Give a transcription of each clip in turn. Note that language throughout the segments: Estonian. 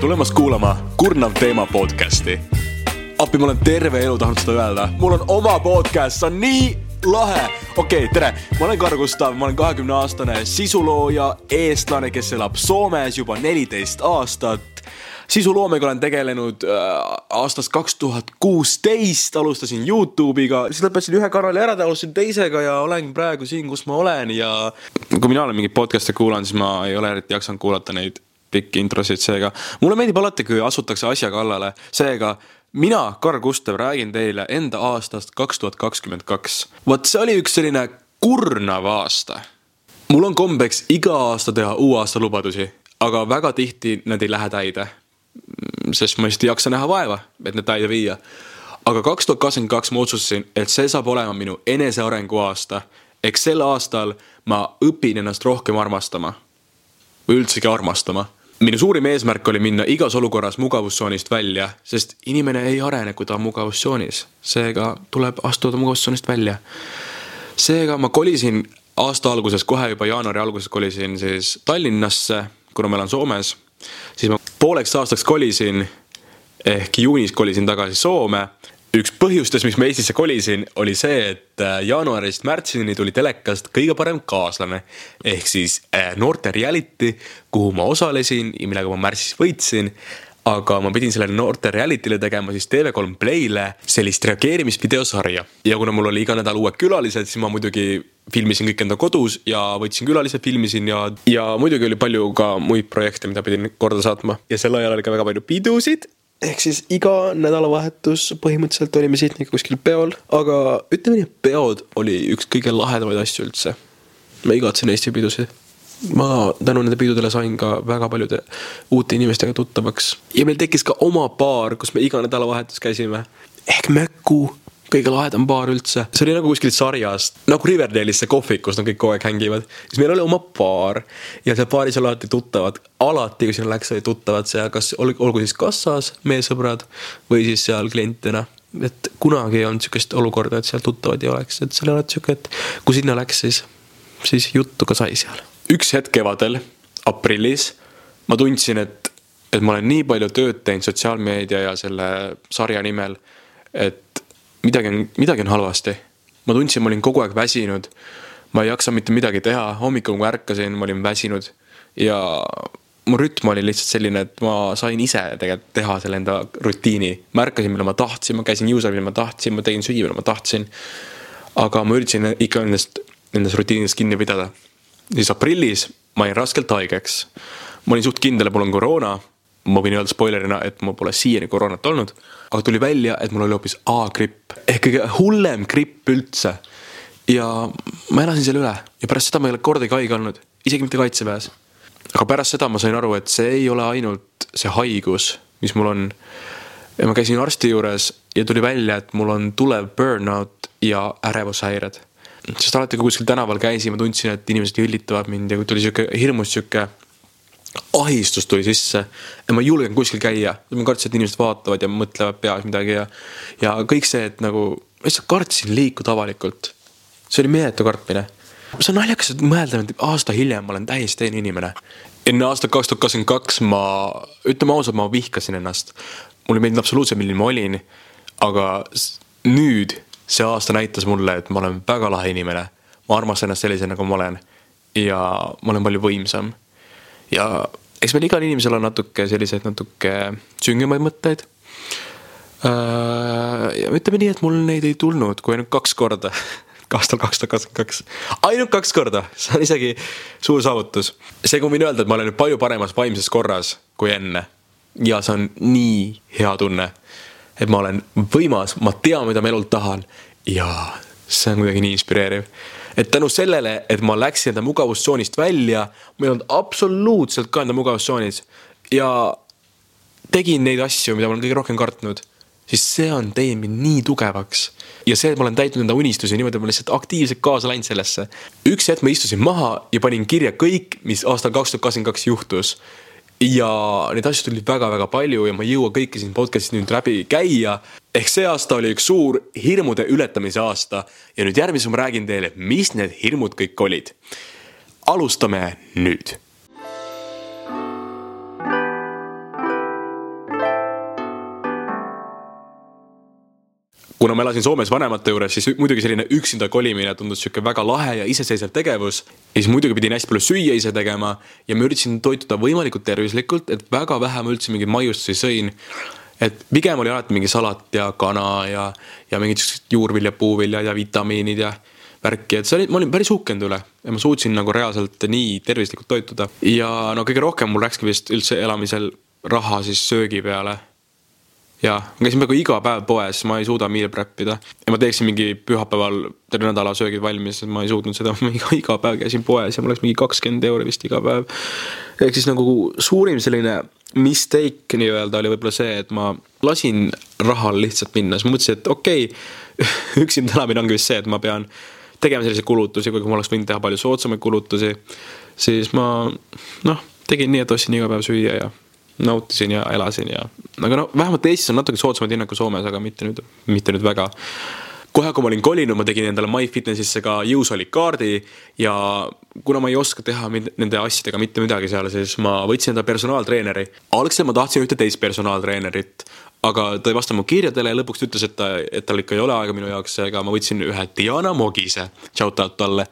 tulemast kuulama Kurnav teema podcasti. appi, ma olen terve elu tahtnud seda öelda, mul on oma podcast, see on nii lahe. okei okay,, tere, ma olen Karl Gustav, ma olen kahekümne aastane sisulooja, eestlane, kes elab Soomes juba neliteist aastat sisuloomega olen tegelenud äh, aastast kaks tuhat kuusteist, alustasin Youtube'iga, siis lõpetasin ühe kanali ära, alustasin teisega ja olen praegu siin, kus ma olen ja kui mina olen mingeid podcast'e kuulanud, siis ma ei ole eriti jaksanud kuulata neid pikki introsid, seega mulle meeldib alati, kui asutakse asja kallale, seega mina, Karl Gustav, räägin teile enda aastast kaks tuhat kakskümmend kaks. vot see oli üks selline kurnav aasta. mul on kombeks iga aasta teha uue aasta lubadusi, aga väga tihti nad ei lähe täide sest ma lihtsalt ei jaksa näha vaeva, et need täide viia. aga kaks tuhat kakskümmend kaks ma otsustasin, et see saab olema minu enesearengu aasta. eks sel aastal ma õpin ennast rohkem armastama. või üldsegi armastama. Minu suurim eesmärk oli minna igas olukorras mugavustsoonist välja, sest inimene ei arene, kui ta on mugavustsoonis. seega tuleb astuda mugavustsoonist välja. seega ma kolisin aasta alguses, kohe juba jaanuari alguses kolisin siis Tallinnasse, kuna ma elan Soomes siis ma pooleks aastaks kolisin ehk juunis kolisin tagasi Soome. Üks põhjustest, miks ma Eestisse kolisin, oli see, et äh, jaanuarist märtsini tuli telekast kõige parem kaaslane ehk siis äh, noorte reality, kuhu ma osalesin ja millega ma märtsis võitsin aga ma pidin sellele noorte reality'le tegema siis TV3 Play'le sellist reageerimisvideosarja. ja kuna mul oli iga nädal uued külalised, siis ma muidugi filmisin kõik enda kodus ja võtsin külalised, filmisin ja, ja muidugi oli palju ka muid projekte, mida pidin korda saatma. ja sel ajal oli ka väga palju pidusid. Ehk siis iga nädalavahetus põhimõtteliselt olime Sydney'ga kuskil peol, aga ütleme nii, et peod oli üks kõige lahedamaid asju üldse. ma igatsen Eesti pidusid ma tänu nende pidudele sain ka väga paljude uute inimestega tuttavaks ja meil tekkis ka oma baar, kus me iga nädalavahetus käisime. ehk Mökku, kõige lahedam baar üldse, see oli nagu kuskilt sarjast, nagu Riverdale'is see kohvik, kus nad kõik kogu aeg hängivad. siis meil oli oma baar ja seal baaris oli alati tuttavad, alati kui sinna läks, olid tuttavad seal, kas olgu siis kassas meessõbrad või siis seal klientidena et kunagi ei olnud sihukest olukorda, et seal tuttavad ei oleks, et seal oli alati sihuke, et kui sinna läks, siis, siis juttu ka sai seal. Üks hetk kevadel, aprillis, ma tundsin, et, et ma olen nii palju tööd teinud sotsiaalmeedia ja selle sarja nimel, et midagi on, midagi on halvasti. ma tundsin, ma olin kogu aeg väsinud. ma ei jaksa mitte midagi teha, hommikul kui ärkasin, ma olin väsinud ja mu rütm oli lihtsalt selline, et ma sain ise tegelikult teha selle enda rutiini. ma ärkasin, millal ma tahtsin, ma käisin juusal, millal ma tahtsin, ma tegin süüa, millal ma tahtsin. aga ma üritasin ikka nendest, nendest rutiinidest kinni pidada siis aprillis ma jäin raskelt haigeks. ma olin suht kindel, et mul on koroona. Ma võin öelda spoilerina, et mul pole siiani koroonat olnud. aga tuli välja, et mul oli hoopis A-gripp ehk kõige hullem gripp üldse. ja ma elasin selle üle ja pärast seda ma ei ole kordagi haige olnud, isegi mitte kaitseväes. aga pärast seda ma sain aru, et see ei ole ainult see haigus, mis mul on. ja ma käisin arsti juures ja tuli välja, et mul on tulev burnout ja ärevushäired sest alati, kui kuskil tänaval käisin, ma tundsin, et inimesed jõllitavad mind ja kui tuli sihuke hirmus sihuke ahistus tuli sisse ja ma ei julgenud kuskil käia, ma kartsin, et inimesed vaatavad ja mõtlevad peas midagi ja, ja kõik see, et nagu ma lihtsalt kartsin liikuda avalikult. see oli meeletu kartmine. see on naljakas mõelda, et aasta hiljem ma olen täiesti teine inimene. enne aastat kaks tuhat kakskümmend kaks ma, ütleme ausalt, ma vihkasin ennast. mulle ei meeldinud absoluutselt, milline ma olin. aga nüüd see aasta näitas mulle, et ma olen väga lahe inimene. ma armastan ennast sellisena, nagu ma olen. ja ma olen palju võimsam. Ja eks meil igal inimesel on natuke selliseid natuke süngemaid mõtteid. Äh, ja ütleme nii, et mul neid ei tulnud kui ainult kaks korda aastal kaks tuhat kakskümmend kaks. ainult kaks korda, see on isegi suur saavutus. seega ma võin öelda, et ma olen nüüd palju paremas vaimses korras kui enne. ja see on nii hea tunne et ma olen võimas, ma tean, mida ma elult tahan ja see on kuidagi nii inspireeriv. et tänu sellele, et ma läksin enda mugavustsoonist välja, ma ei olnud absoluutselt ka enda mugavustsoonis ja tegin neid asju, mida ma olen kõige rohkem kartnud, siis see on teinud mind nii tugevaks. ja see, et ma olen täitnud enda unistusi niimoodi, et ma lihtsalt aktiivselt kaasa läinud sellesse. üks hetk ma istusin maha ja panin kirja kõik, mis aastal kaks tuhat kakskümmend kaks juhtus ja neid asju tuli väga-väga palju ja ma ei jõua kõiki siin podcast'is nüüd läbi käia ehk see aasta oli üks suur hirmude ületamise aasta ja nüüd järgmises ma räägin teile, mis need hirmud kõik olid. alustame nüüd. kuna ma elasin Soomes vanemate juures, siis muidugi selline üksinda kolimine tundus sihuke väga lahe ja iseseisev tegevus. ja siis muidugi pidin hästi palju süüa ise tegema ja ma üritasin toituda võimalikult tervislikult, et väga vähe ma üldse mingeid maiustusi sõin et pigem oli alati mingi salat ja kana ja, ja mingid siuksed juurviljad, puuviljad ja vitamiinid ja värki, et see oli, ma olin päris uhkenud üle ja ma suutsin nagu reaalselt nii tervislikult toituda. ja no kõige rohkem mul läkski vist üldse elamisel raha siis söögi peale jaa, ma käisin peaaegu iga päev poes, ma ei suuda meal prep ida. ja ma teeksin mingi pühapäeval terve nädala söögid valmis, ma ei suutnud seda, ma iga, iga päev käisin poes ja mul läks mingi kakskümmend euri vist iga päev. Ehk siis nagu suurim selline mistake nii-öelda oli võib-olla see, et ma lasin rahal lihtsalt minna, siis ma mõtlesin, et okei okay, üksinda elamine ongi vist see, et ma pean tegema selliseid kulutusi, kuigi ma oleks võinud teha palju soodsamaid kulutusi. siis ma noh, tegin nii, et ostsin iga päev süüa ja nautisin ja elasin ja, aga no vähemalt Eestis on natuke soodsamad hinnad kui Soomes, aga mitte nüüd, mitte nüüd väga kohe, kui ma olin kolinud, ma tegin endale MyFitnessisse ka jõusaali ja kuna ma ei oska teha nende asjadega mitte midagi seal, siis ma võtsin enda personaaltreeneri. algselt ma tahtsin ühte teist personaaltreenerit, aga ta ei vastanud mu kirjadele ja lõpuks ütles, et ta, et tal ikka ei ole aega minu jaoks, seega ma võtsin ühe Diana Mogise, shout out talle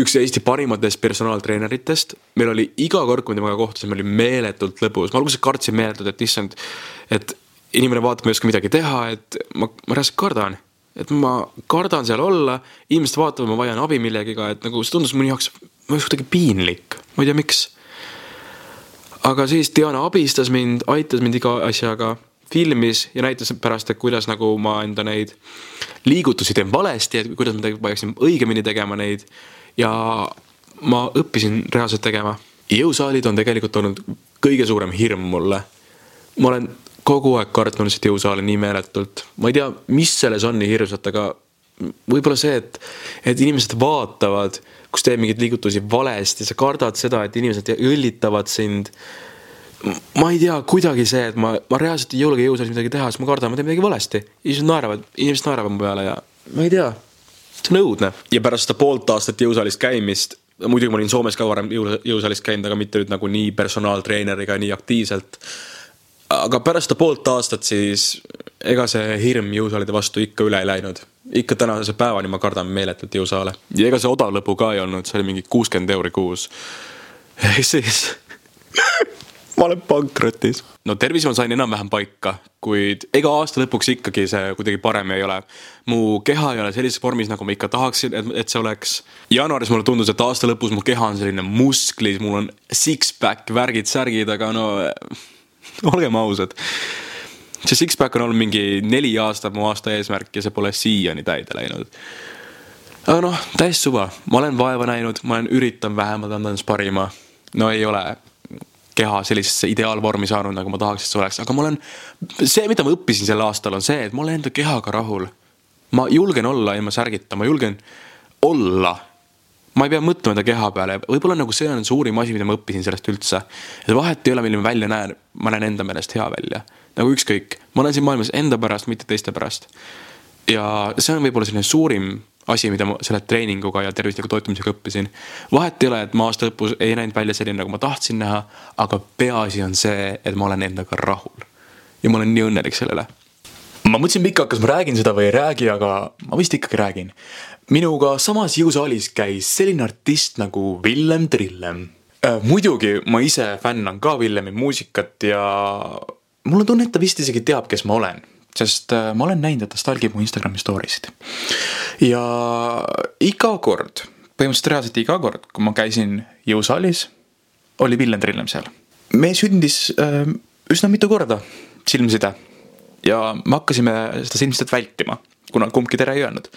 üks Eesti parimatest personaaltreeneritest, meil oli iga kord, kui me temaga kohtusime, oli meeletult lõbus, ma alguses kartsin meeletult, et issand, et inimene vaatab, ma ei oska midagi teha, et ma, ma reaalselt kardan. Et ma kardan seal olla, inimesed vaatavad, ma vajan abi millegiga, et nagu see tundus minu jaoks, ma ei tea, kuidagi piinlik, ma ei tea, miks. aga siis Diana abistas mind, aitas mind iga asjaga, filmis ja näitas pärast, et kuidas nagu ma enda neid liigutusi teen valesti, et kuidas ma peaksin õigemini tegema neid ja ma õppisin reaalselt tegema. jõusaalid on tegelikult olnud kõige suurem hirm mulle. ma olen kogu aeg kartnud lihtsalt jõusaali nii meeletult, ma ei tea, mis selles on nii hirmsat, aga võib-olla see, et, et inimesed vaatavad, kus teeb mingeid liigutusi valesti, sa kardad seda, et inimesed õllitavad sind. ma ei tea, kuidagi see, et ma, ma reaalselt ei julge jõusaalis midagi teha, sest ma kardan, ma teen midagi valesti. inimesed naeravad, inimesed naeravad mu peale ja ma ei tea see on õudne. ja pärast seda poolt aastat jõusaalis käimist, muidugi ma olin Soomes ka varem jõu, jõusaalis käinud, aga mitte nüüd nagu nii personaaltreeneriga nii aktiivselt. Aga pärast seda poolt aastat siis ega see hirm jõusaalide vastu ikka üle ei läinud. ikka tänase päevani ma kardan meeletult jõusaale. ja ega see odav lõbu ka ei olnud, see oli mingi kuuskümmend euri kuus. ehk siis ma olen pankrotis. no tervise ma sain enam-vähem paika, kuid ega aasta lõpuks ikkagi see kuidagi parem ei ole. mu keha ei ole sellises vormis, nagu ma ikka tahaksin, et, et see oleks. jaanuaris mulle tundus, et aasta lõpus mu keha on selline musklis, mul on six-pack, värgid, särgid, aga no olgem ausad. see six-pack on olnud mingi neli aastat mu aasta eesmärk ja see pole siiani täide läinud aga noh, täiesti suva, ma olen vaeva näinud, ma olen, üritan vähemalt anda endast parima. no ei ole keha sellisesse ideaalvormi saanud, nagu ma tahaks, et see oleks, aga ma olen, see, mida ma õppisin sel aastal, on see, et ma olen enda kehaga rahul. ma julgen olla ilma särgita, ma julgen olla. Ma ei pea mõtlema enda keha peale, võib-olla nagu see on suurim asi, mida ma õppisin sellest üldse. et vahet ei ole, milline ma välja näen, ma näen enda meelest hea välja. nagu ükskõik, ma olen siin maailmas enda pärast, mitte teiste pärast. ja see on võib-olla selline suurim asi, mida ma selle treeninguga ja tervisliku toitumisega õppisin. vahet ei ole, et ma aasta lõpus ei näinud välja selline, nagu ma tahtsin näha, aga peaasi on see, et ma olen endaga rahul. ja ma olen nii õnnelik sellele. Ma mõtlesin pikalt, kas ma räägin seda või ei räägi, aga ma vist ikkagi räägin. minuga samas jõusaalis käis selline artist nagu Villem Trillem äh,. muidugi ma ise fännan ka Villemi muusikat ja mul on tunne, et ta vist isegi teab, kes ma olen sest äh, ma olen näinud, et ta stalgib mu Instagrami story sid. ja iga kord, põhimõtteliselt reaalselt iga kord, kui ma käisin jõusaalis, oli Villem Trillem seal. me sündis äh, üsna mitu korda silmside ja me hakkasime seda silmsidet vältima kuna kumbki tere ei öelnud.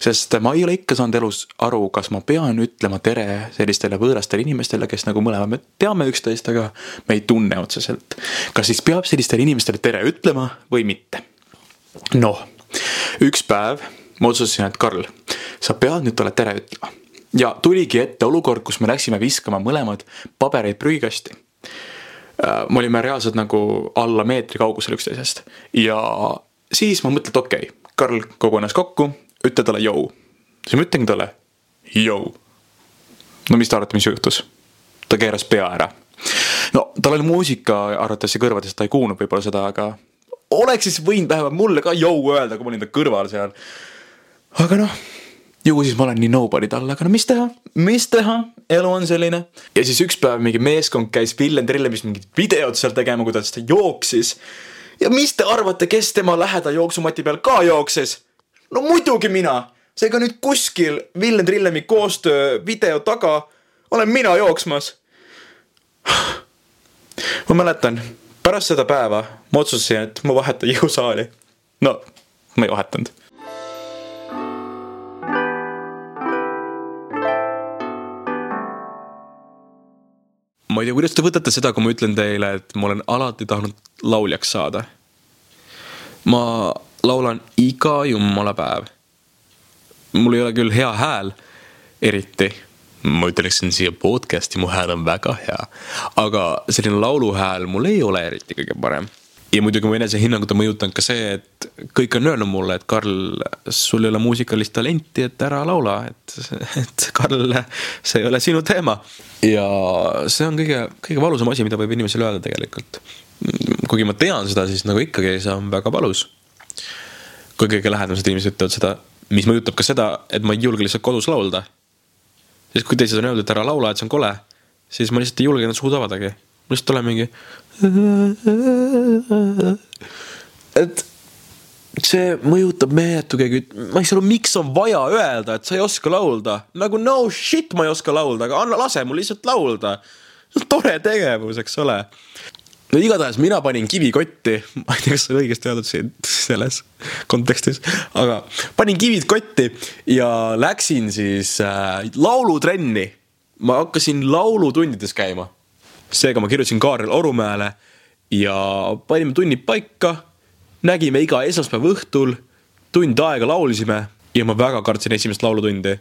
sest ma ei ole ikka saanud elus aru, kas ma pean ütlema tere sellistele võõrastele inimestele, kes nagu mõlemad me teame üksteist, aga me ei tunne otseselt. kas siis peab sellistele inimestele tere ütlema või mitte? noh, üks päev ma otsustasin, et Karl, sa pead nüüd talle tere ütlema. ja tuligi ette olukord, kus me läksime viskama mõlemad pabereid prügikasti. Äh, me olime reaalselt nagu alla meetri kaugusel üksteisest ja siis ma mõtlen, et okei okay,, Karl kogunes kokku, ütle talle jõu. siis ma ütlengi talle jõu. no mis te arvate, mis juhtus? ta keeras pea ära. no tal oli muusika arvatavasti kõrvades, ta ei kuulnud võib-olla seda, aga oleks siis võinud vähemalt mulle ka jõu öelda, kui ma olin ta kõrval seal. aga noh, ju siis ma olen nii nobody talle, aga no mis teha, mis teha, elu on selline. ja siis üks päev mingi meeskond käis Villem Trillemis mingit videot seal tegema, kuidas ta jooksis. ja mis te arvate, kes tema läheda jooksumati peal ka jooksis? no muidugi mina seega nüüd kuskil Villem Trillemi koostöö video taga olen mina jooksmas. ma mäletan, pärast seda päeva ma otsustasin, et ma vahetan jõusaali. no, ma ei vahetanud. Ma ei tea, kuidas te võtate seda, kui ma ütlen teile, et ma olen alati tahtnud lauljaks saada. ma laulan iga jumala päev mul ei ole küll hea hääl, eriti. ma ütleksin siia podcast'i, mu hääl on väga hea. aga selline lauluhääl mul ei ole eriti kõige parem. Ja muidugi mu enesehinnangut on mõjutanud ka see, et kõik on öelnud mulle, et Karl, sul ei ole muusikalist talenti, et ära laula, et, et Karl, see ei ole sinu teema. ja see on kõige, kõige valusam asi, mida võib inimesele öelda tegelikult. kuigi ma tean seda, siis nagu ikkagi see on väga valus. kui kõige lähedamased inimesed ütlevad seda mis mõjutab ka seda, et ma ei julge lihtsalt kodus laulda. siis kui teised on öeldud, et ära laula, et see on kole, siis ma lihtsalt ei julge ennast suud avadagi. ma lihtsalt olen mingi. Et see mõjutab meeletu keegi, ma ei saa aru, miks on vaja öelda, et sa ei oska laulda. nagu no shit, ma ei oska laulda, aga anna, lase mul lihtsalt laulda. tore tegevus, eks ole no igatahes mina panin kivi kotti, ma ei tea, kas see on õigesti öeldud siin selles kontekstis, aga panin kivid kotti ja läksin siis äh, laulutrenni. ma hakkasin laulutundides käima. Seega ma kirjutasin Kaarel Orumäele ja panime tunnid paika. nägime iga esmaspäeva õhtul, tund aega laulisime ja ma väga kartsin esimest laulutundi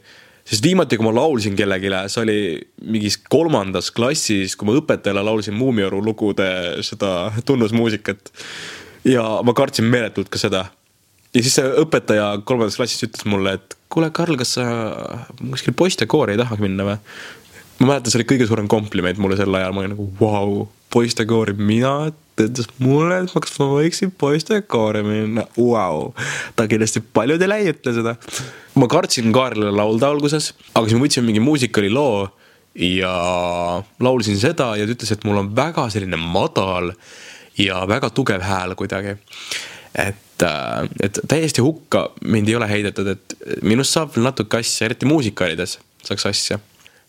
sest viimati, kui ma laulsin kellelegi, see oli mingis kolmandas klassis, kui ma õpetajale laulsin Muumioru lugude seda tunnusmuusikat. ja ma kartsin meeletult ka seda. ja siis see õpetaja kolmandas klassis ütles mulle, et kuule, Karl, kas sa kuskil poistekoori ei tahagi minna või? Ma mäletan, see oli kõige suurem kompliment mulle sel ajal, ma olin nagu vau wow,, poistekoori, mina ta ütles mulle, et kas ma võiksin poistekoori minna, vau. ta kindlasti paljudele ei ütle seda. ma kartsin Kaarlile laulda alguses, aga siis me võtsime mingi muusikaliloo ja laulsin seda ja ta ütles, et mul on väga selline madal ja väga tugev hääl kuidagi. et, äh, et täiesti hukka mind ei ole heidetud, et minust saab natuke asja, eriti muusikalides saaks asja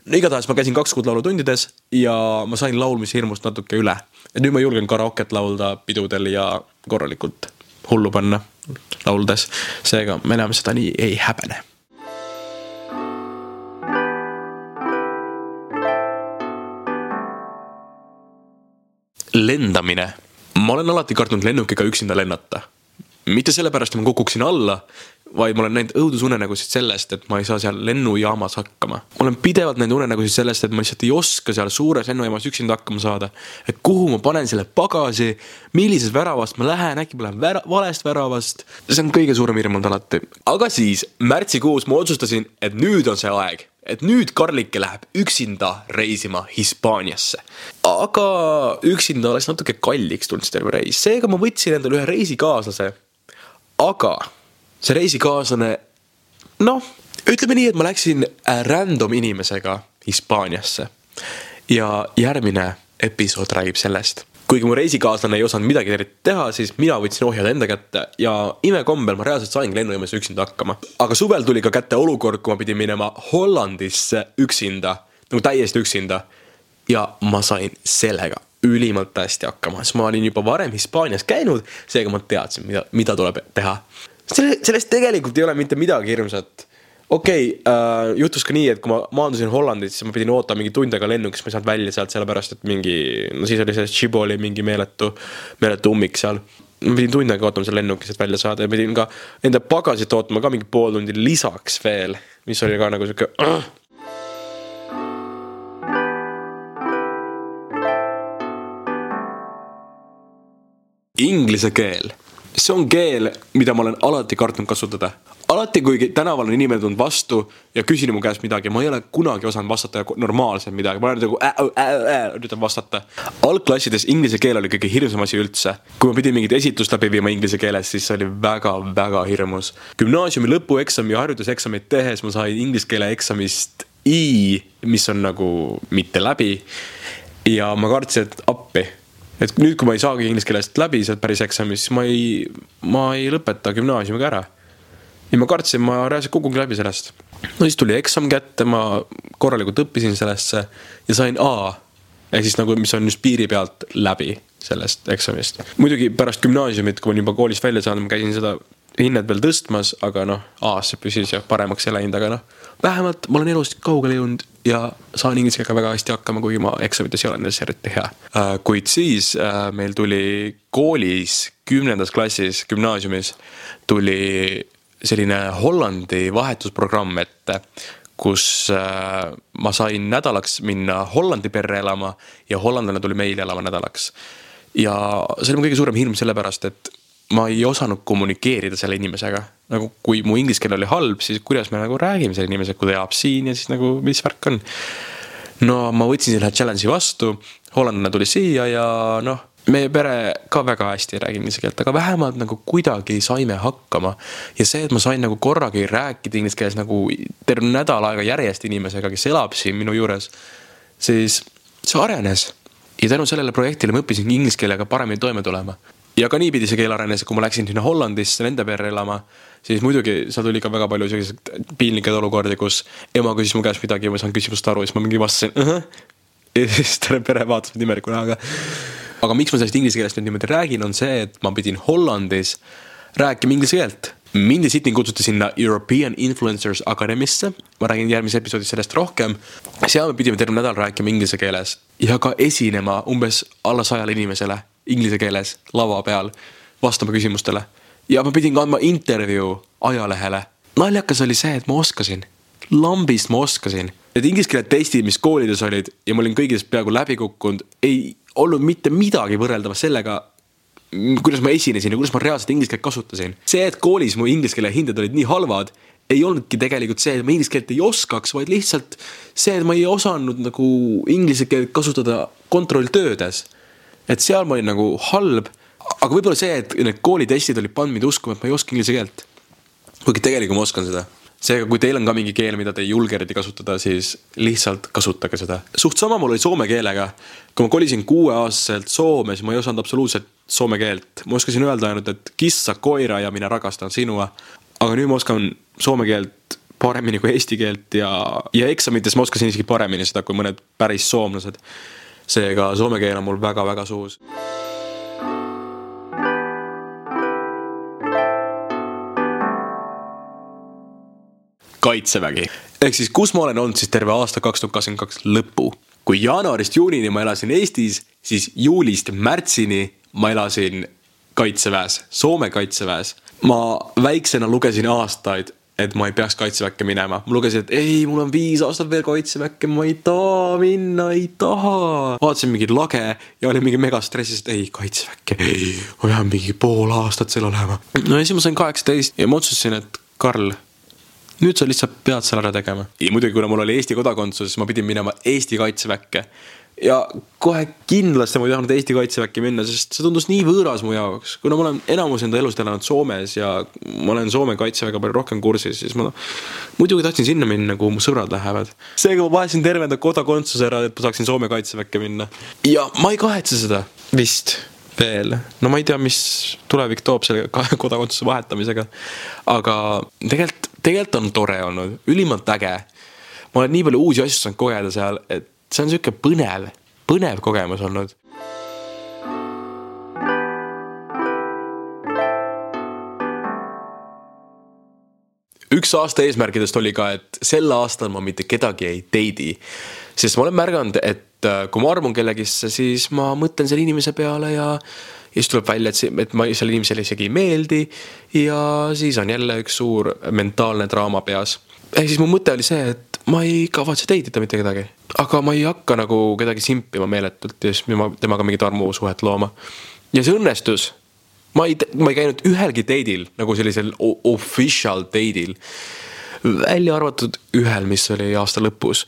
no igatahes ma käisin kaks kuud laulutundides ja ma sain laulmise hirmust natuke üle. et nüüd ma julgen karaoket laulda pidudel ja korralikult hullu panna lauldes. seega me enam seda nii ei häbene. lendamine. ma olen alati kartnud lennukiga üksinda lennata. mitte sellepärast, et ma kukuksin alla vaid ma olen näinud õudusunenägusid sellest, et ma ei saa seal lennujaamas hakkama. ma olen pidevalt näinud unenägusid sellest, et ma lihtsalt ei oska seal suures lennujaamas üksinda hakkama saada. et kuhu ma panen selle pagasi, millisest väravast ma lähen, äkki ma lähen vära, valest väravast. see on kõige suurem hirm olnud alati. aga siis märtsikuus ma otsustasin, et nüüd on see aeg et nüüd Karlike läheb üksinda reisima Hispaaniasse. aga üksinda oleks natuke kalliks tulnud see terve reis, seega ma võtsin endale ühe reisikaaslase. aga see reisikaaslane, noh, ütleme nii, et ma läksin äh, random inimesega Hispaaniasse. ja järgmine episood räägib sellest. kuigi mu reisikaaslane ei osanud midagi eriti teha, siis mina võtsin ohjad enda kätte ja imekombel ma reaalselt saingi lennujaamas üksinda hakkama. aga suvel tuli ka kätte olukord, kui ma pidin minema Hollandisse üksinda, nagu täiesti üksinda. ja ma sain sellega ülimalt hästi hakkama, sest ma olin juba varem Hispaanias käinud, seega ma teadsin, mida, mida tuleb teha selle, sellest tegelikult ei ole mitte midagi hirmsat. okei okay, äh,, juhtus ka nii, et kui ma maandusin Hollandis, siis ma pidin ootama mingi tund aega lennukis, ma ei saanud välja sealt, sellepärast et mingi, no siis oli see Tšiboli mingi meeletu, meeletu ummik seal. ma pidin tund aega ootama seal lennukis, et välja saada ja pidin ka enda pagasit ootama ka mingi pool tundi lisaks veel, mis oli ka nagu sihuke uh.. Inglise keel see on keel, mida ma olen alati kartnud kasutada. alati, kui tänaval on inimene tulnud vastu ja küsinud mu käest midagi, ma ei ole kunagi osanud vastata normaalselt midagi, ma olen nagu äh, äh, äh, üritan vastata. algklassides inglise keel oli kõige hirmsam asi üldse. kui ma pidin mingit esitlust läbi viima inglise keeles, siis see oli väga-väga hirmus. gümnaasiumi lõpueksami ja harjutuseksamit tehes ma sain inglise keele eksamist I, mis on nagu mitte läbi. ja ma kartsin, et appi et nüüd, kui ma ei saagi inglise keelest läbi sealt päris eksamist, siis ma ei, ma ei lõpeta gümnaasiumiga ära. ja ma kartsin, ma reaalselt kukungi läbi sellest. no siis tuli eksam kätte, ma korralikult õppisin sellesse ja sain A. ehk siis nagu, mis on just piiri pealt läbi sellest eksamist. muidugi pärast gümnaasiumit, kui ma olin juba koolist välja saanud, ma käisin seda hinnet veel tõstmas, aga noh, A-sse püsis ja paremaks ei läinud, aga noh, vähemalt ma olen elust kaugele jõudnud ja saan inglise keelega väga hästi hakkama, kuigi ma eksamites ei ole nendes eriti hea. Äh, kuid siis äh, meil tuli koolis kümnendas klassis, gümnaasiumis tuli selline Hollandi vahetusprogramm ette, kus äh, ma sain nädalaks minna Hollandi perre elama ja hollandlane tuli meile elama nädalaks. ja see oli mu kõige suurem hirm sellepärast, et ma ei osanud kommunikeerida selle inimesega. nagu kui mu inglise keel oli halb, siis kuidas me nagu räägime selle inimesega, kui ta elab siin ja siis nagu, mis värk on. no ma võtsin selle challenge'i vastu, hollandlane tuli siia ja noh, meie pere ka väga hästi ei räägi inglise keelt, aga vähemalt nagu kuidagi saime hakkama. ja see, et ma sain nagu korragi rääkida inglise keeles nagu terve nädal aega järjest inimesega, kes elab siin minu juures, siis see arenes ja tänu sellele projektile ma õppisin inglise keelega paremini toime tulema ja ka niipidi see keel arenes, kui ma läksin sinna Hollandisse nende perre elama, siis muidugi seal tuli ka väga palju selliseid piinlikke olukordi, kus ema küsis mu käest midagi ja ma ei saanud küsimusest aru ja siis ma mingi vastasin uh. -huh. ja siis terve pere vaatas mind imeliku näoga. aga miks ma sellest inglise keelest nüüd niimoodi räägin, on see, et ma pidin Hollandis rääkima inglise keelt. mind ja Sydney kutsuti sinna European Influencers Academy'sse, ma räägin järgmises episoodis sellest rohkem. seal me pidime terve nädal rääkima inglise keeles ja ka esinema umbes alla sajale inimesele inglise keeles lava peal vastama küsimustele. ja ma pidin kandma intervjuu ajalehele. naljakas oli see, et ma oskasin, lambist ma oskasin. Need inglise keele testid, mis koolides olid ja ma olin kõigist peaaegu läbi kukkunud, ei olnud mitte midagi võrreldava sellega, kuidas ma esinesin ja kuidas ma reaalselt inglise keelt kasutasin. see, et koolis mu inglise keele hinded olid nii halvad, ei olnudki tegelikult see, et ma inglise keelt ei oskaks, vaid lihtsalt see, et ma ei osanud nagu inglise keelt kasutada kontrolltöödes et seal ma olin nagu halb, aga võib-olla see, et need koolitestid olid pannud mind uskuma, et ma ei oska inglise keelt. kuigi tegelikult ma oskan seda. seega, kui teil on ka mingi keel, mida te ei julge eriti kasutada, siis lihtsalt kasutage seda. suht sama mul oli soome keelega. kui ma kolisin kuueaastaselt Soome, siis ma ei osanud absoluutselt soome keelt. ma oskasin öelda ainult, et kissa, koira ja mina rakastan sinua. aga nüüd ma oskan soome keelt paremini kui eesti keelt ja, ja eksamites ma oskasin isegi paremini seda kui mõned päris soomlased seega soome keel on mul väga-väga suus. kaitsevägi, ehk siis kus ma olen olnud siis terve aasta kaks tuhat kakskümmend kaks lõpu. kui jaanuarist juunini ma elasin Eestis, siis juulist märtsini ma elasin kaitseväes, Soome kaitseväes. ma väiksena lugesin aastaid et ma ei peaks kaitseväkke minema. ma lugesin, et ei, mul on viis aastat veel kaitseväkke, ma ei taha minna, ei taha. vaatasin mingit lage ja olin mingi megastressis, et ei, kaitseväkke, ei, ma pean mingi pool aastat seal olema. no ja siis ma sain kaheksateist ja ma otsustasin, et Karl, nüüd sa lihtsalt pead selle ära tegema. ja muidugi, kuna mul oli Eesti kodakondsus, ma pidin minema Eesti kaitseväkke ja kohe kindlasti ma ei tahtnud Eesti kaitseväkke minna, sest see tundus nii võõras mu jaoks, kuna ma olen enamus enda elust elanud Soomes ja ma olen Soome kaitseväega palju rohkem kursis, siis ma muidugi tahtsin sinna minna, kuhu mu sõbrad lähevad. seega ma vahetasin terve enda kodakondsuse ära, et ma saaksin Soome kaitseväkke minna. ja ma ei kahetse seda vist veel, no ma ei tea, mis tulevik toob selle kodakondsuse vahetamisega. aga tegelikult, tegelikult on tore olnud, ülimalt äge. ma olen nii palju uusi asju saanud kogeda seal, et see on sihuke põnev, põnev kogemus olnud. üks aasta eesmärkidest oli ka, et sel aastal ma mitte kedagi ei date'i. sest ma olen märganud, et äh, kui ma armun kellegisse, siis ma mõtlen selle inimese peale ja ja siis tuleb välja, et see, et ma sellele inimesele isegi ei meeldi. ja siis on jälle üks suur mentaalne draama peas. ehk siis mu mõte oli see, et ma ei kavatse date ida mitte kedagi. aga ma ei hakka nagu kedagi simpima meeletult ja siis temaga mingit armusuhet looma. ja see õnnestus. ma ei, ma ei käinud ühelgi date'il nagu sellisel official date'il. välja arvatud ühel, mis oli aasta lõpus.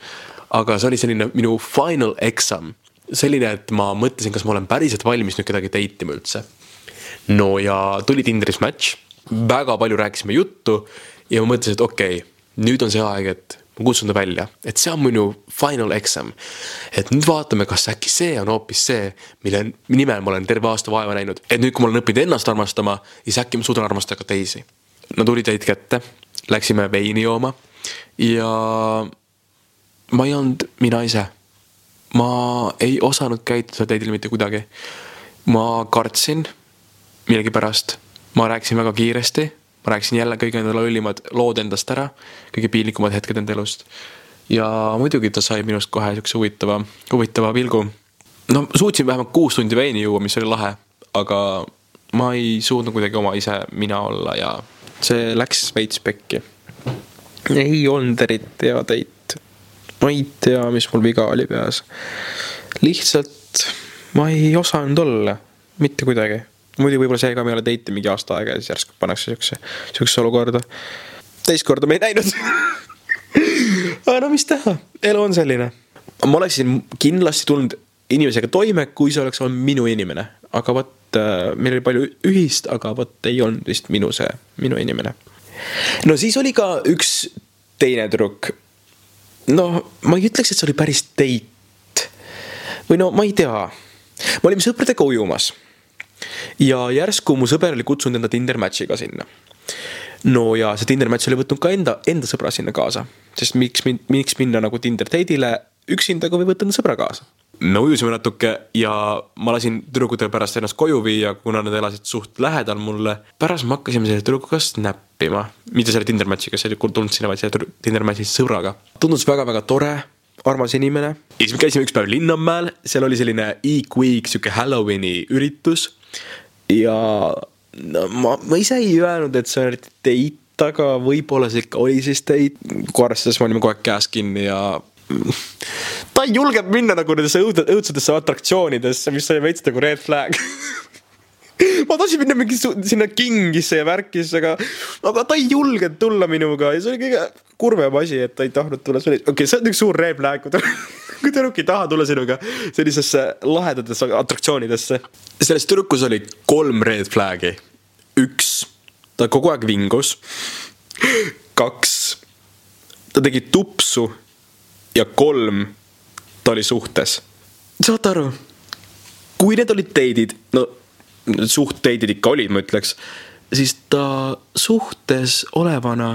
aga see oli selline minu final exam. selline, et ma mõtlesin, kas ma olen päriselt valmis nüüd kedagi date ima üldse. no ja tuli Tinderis match, väga palju rääkisime juttu ja ma mõtlesin, et okei okay, nüüd on see aeg, et ma kutsun ta välja, et see on minu final exam. et nüüd vaatame, kas äkki see on hoopis see, mille nimel ma olen terve aasta vaeva näinud, et nüüd, kui ma olen õppinud ennast armastama, siis äkki ma suudan armastada ka teisi. no tuli täit kätte, läksime veini jooma ja ma ei olnud mina ise. ma ei osanud käituda teidil mitte kuidagi. ma kartsin millegipärast, ma rääkisin väga kiiresti ma rääkisin jälle kõige enda lollimad lood endast ära, kõige piinlikumad hetked enda elust. ja muidugi ta sai minust kohe siukse huvitava, huvitava pilgu. no suutsin vähemalt kuus tundi veini juua, mis oli lahe, aga ma ei suutnud kuidagi oma ise mina olla ja see läks veits pekki. ei olnud eriti hea date. ma ei tea, mis mul viga oli peas. lihtsalt ma ei osanud olla, mitte kuidagi muidu võib-olla see ka me ei ole date mingi aasta aega ja siis järsku pannakse siukse, siuksesse olukorda. teist korda me ei näinud aga no mis teha, elu on selline. ma oleksin kindlasti tulnud inimesega toime, kui see oleks olnud minu inimene, aga vot äh, meil oli palju ühist, aga vot ei olnud vist minu see, minu inimene. no siis oli ka üks teine tüdruk. no ma ei ütleks, et see oli päris date. või no ma ei tea, me olime sõpradega ujumas ja järsku mu sõber oli kutsunud enda Tinder match'iga sinna. no ja see Tinder match oli võtnud ka enda, enda sõbra sinna kaasa, sest miks, miks minna nagu Tinder date'ile üksinda, kui võib võtta enda sõbra kaasa me ujusime natuke ja ma lasin tüdrukutel pärast ennast koju viia, kuna nad elasid suht lähedal mulle. pärast me hakkasime selle tüdrukuga snappima, mitte selle Tinder match'iga, see oli tulnud sinna, vaid selle Tinder match'i sõbraga. tundus väga-väga tore, armas inimene. ja siis me käisime üks päev Linnamäel, seal oli selline Eek Week, sihuke Halloweeni üritus ja no ma, ma ise ei öelnud, et see on date, aga võib-olla see ikka oli siis date, kui arvestades me olime kogu aeg käes kinni ja ta ei julgenud minna nagu nendesse õud-, õudsetesse atraktsioonidesse, mis oli veits nagu red flag ma tahtsin minna mingi sinna kingisse ja värkisse, aga, aga ta ei julgenud tulla minuga ja see oli kõige kurvem asi, et ta ei tahtnud tulla. okei okay,, see on üks suur flag, kui ta kui tüdruk ei taha tulla sinuga sellisesse lahedatesse atraktsioonidesse. selles tüdrukus oli kolm red flag'i. üks, ta kogu aeg vingus. kaks, ta tegi tupsu. ja kolm, ta oli suhtes. saad aru? kui need olid date'id, no suht date'id ikka olid, ma ütleks, siis ta suhtes olevana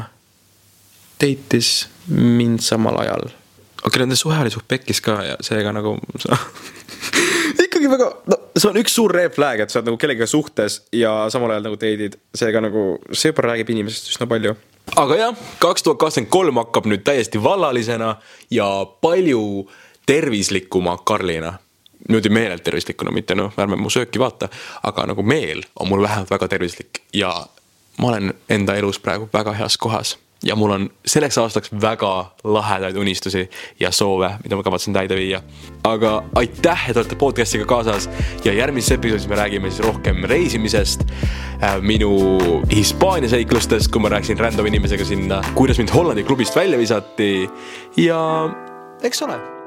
date'is mind samal ajal okei okay,, nende suhe oli suht pekkis ka ja seega nagu ikkagi väga, no see on üks suur red flag, et sa oled nagu kellegagi suhtes ja samal ajal nagu date'id, seega nagu see juba räägib inimesest üsna palju. aga jah, kaks tuhat kakskümmend kolm hakkab nüüd täiesti vallalisena ja palju tervislikuma Karlina. Niimoodi meelelt tervislikuna, mitte noh, ärme mu sööki vaata, aga nagu meel on mul vähemalt väga tervislik ja ma olen enda elus praegu väga heas kohas. Ja mul on selleks aastaks väga lahedaid unistusi ja soove, mida ma kavatsen täide viia. aga aitäh, et olete podcast'iga kaasas ja järgmises episoodis me räägime siis rohkem reisimisest, äh, minu Hispaania seiklustest, kui ma rääkisin random inimesega sinna, kuidas mind Hollandi klubist välja visati. Ja eks ole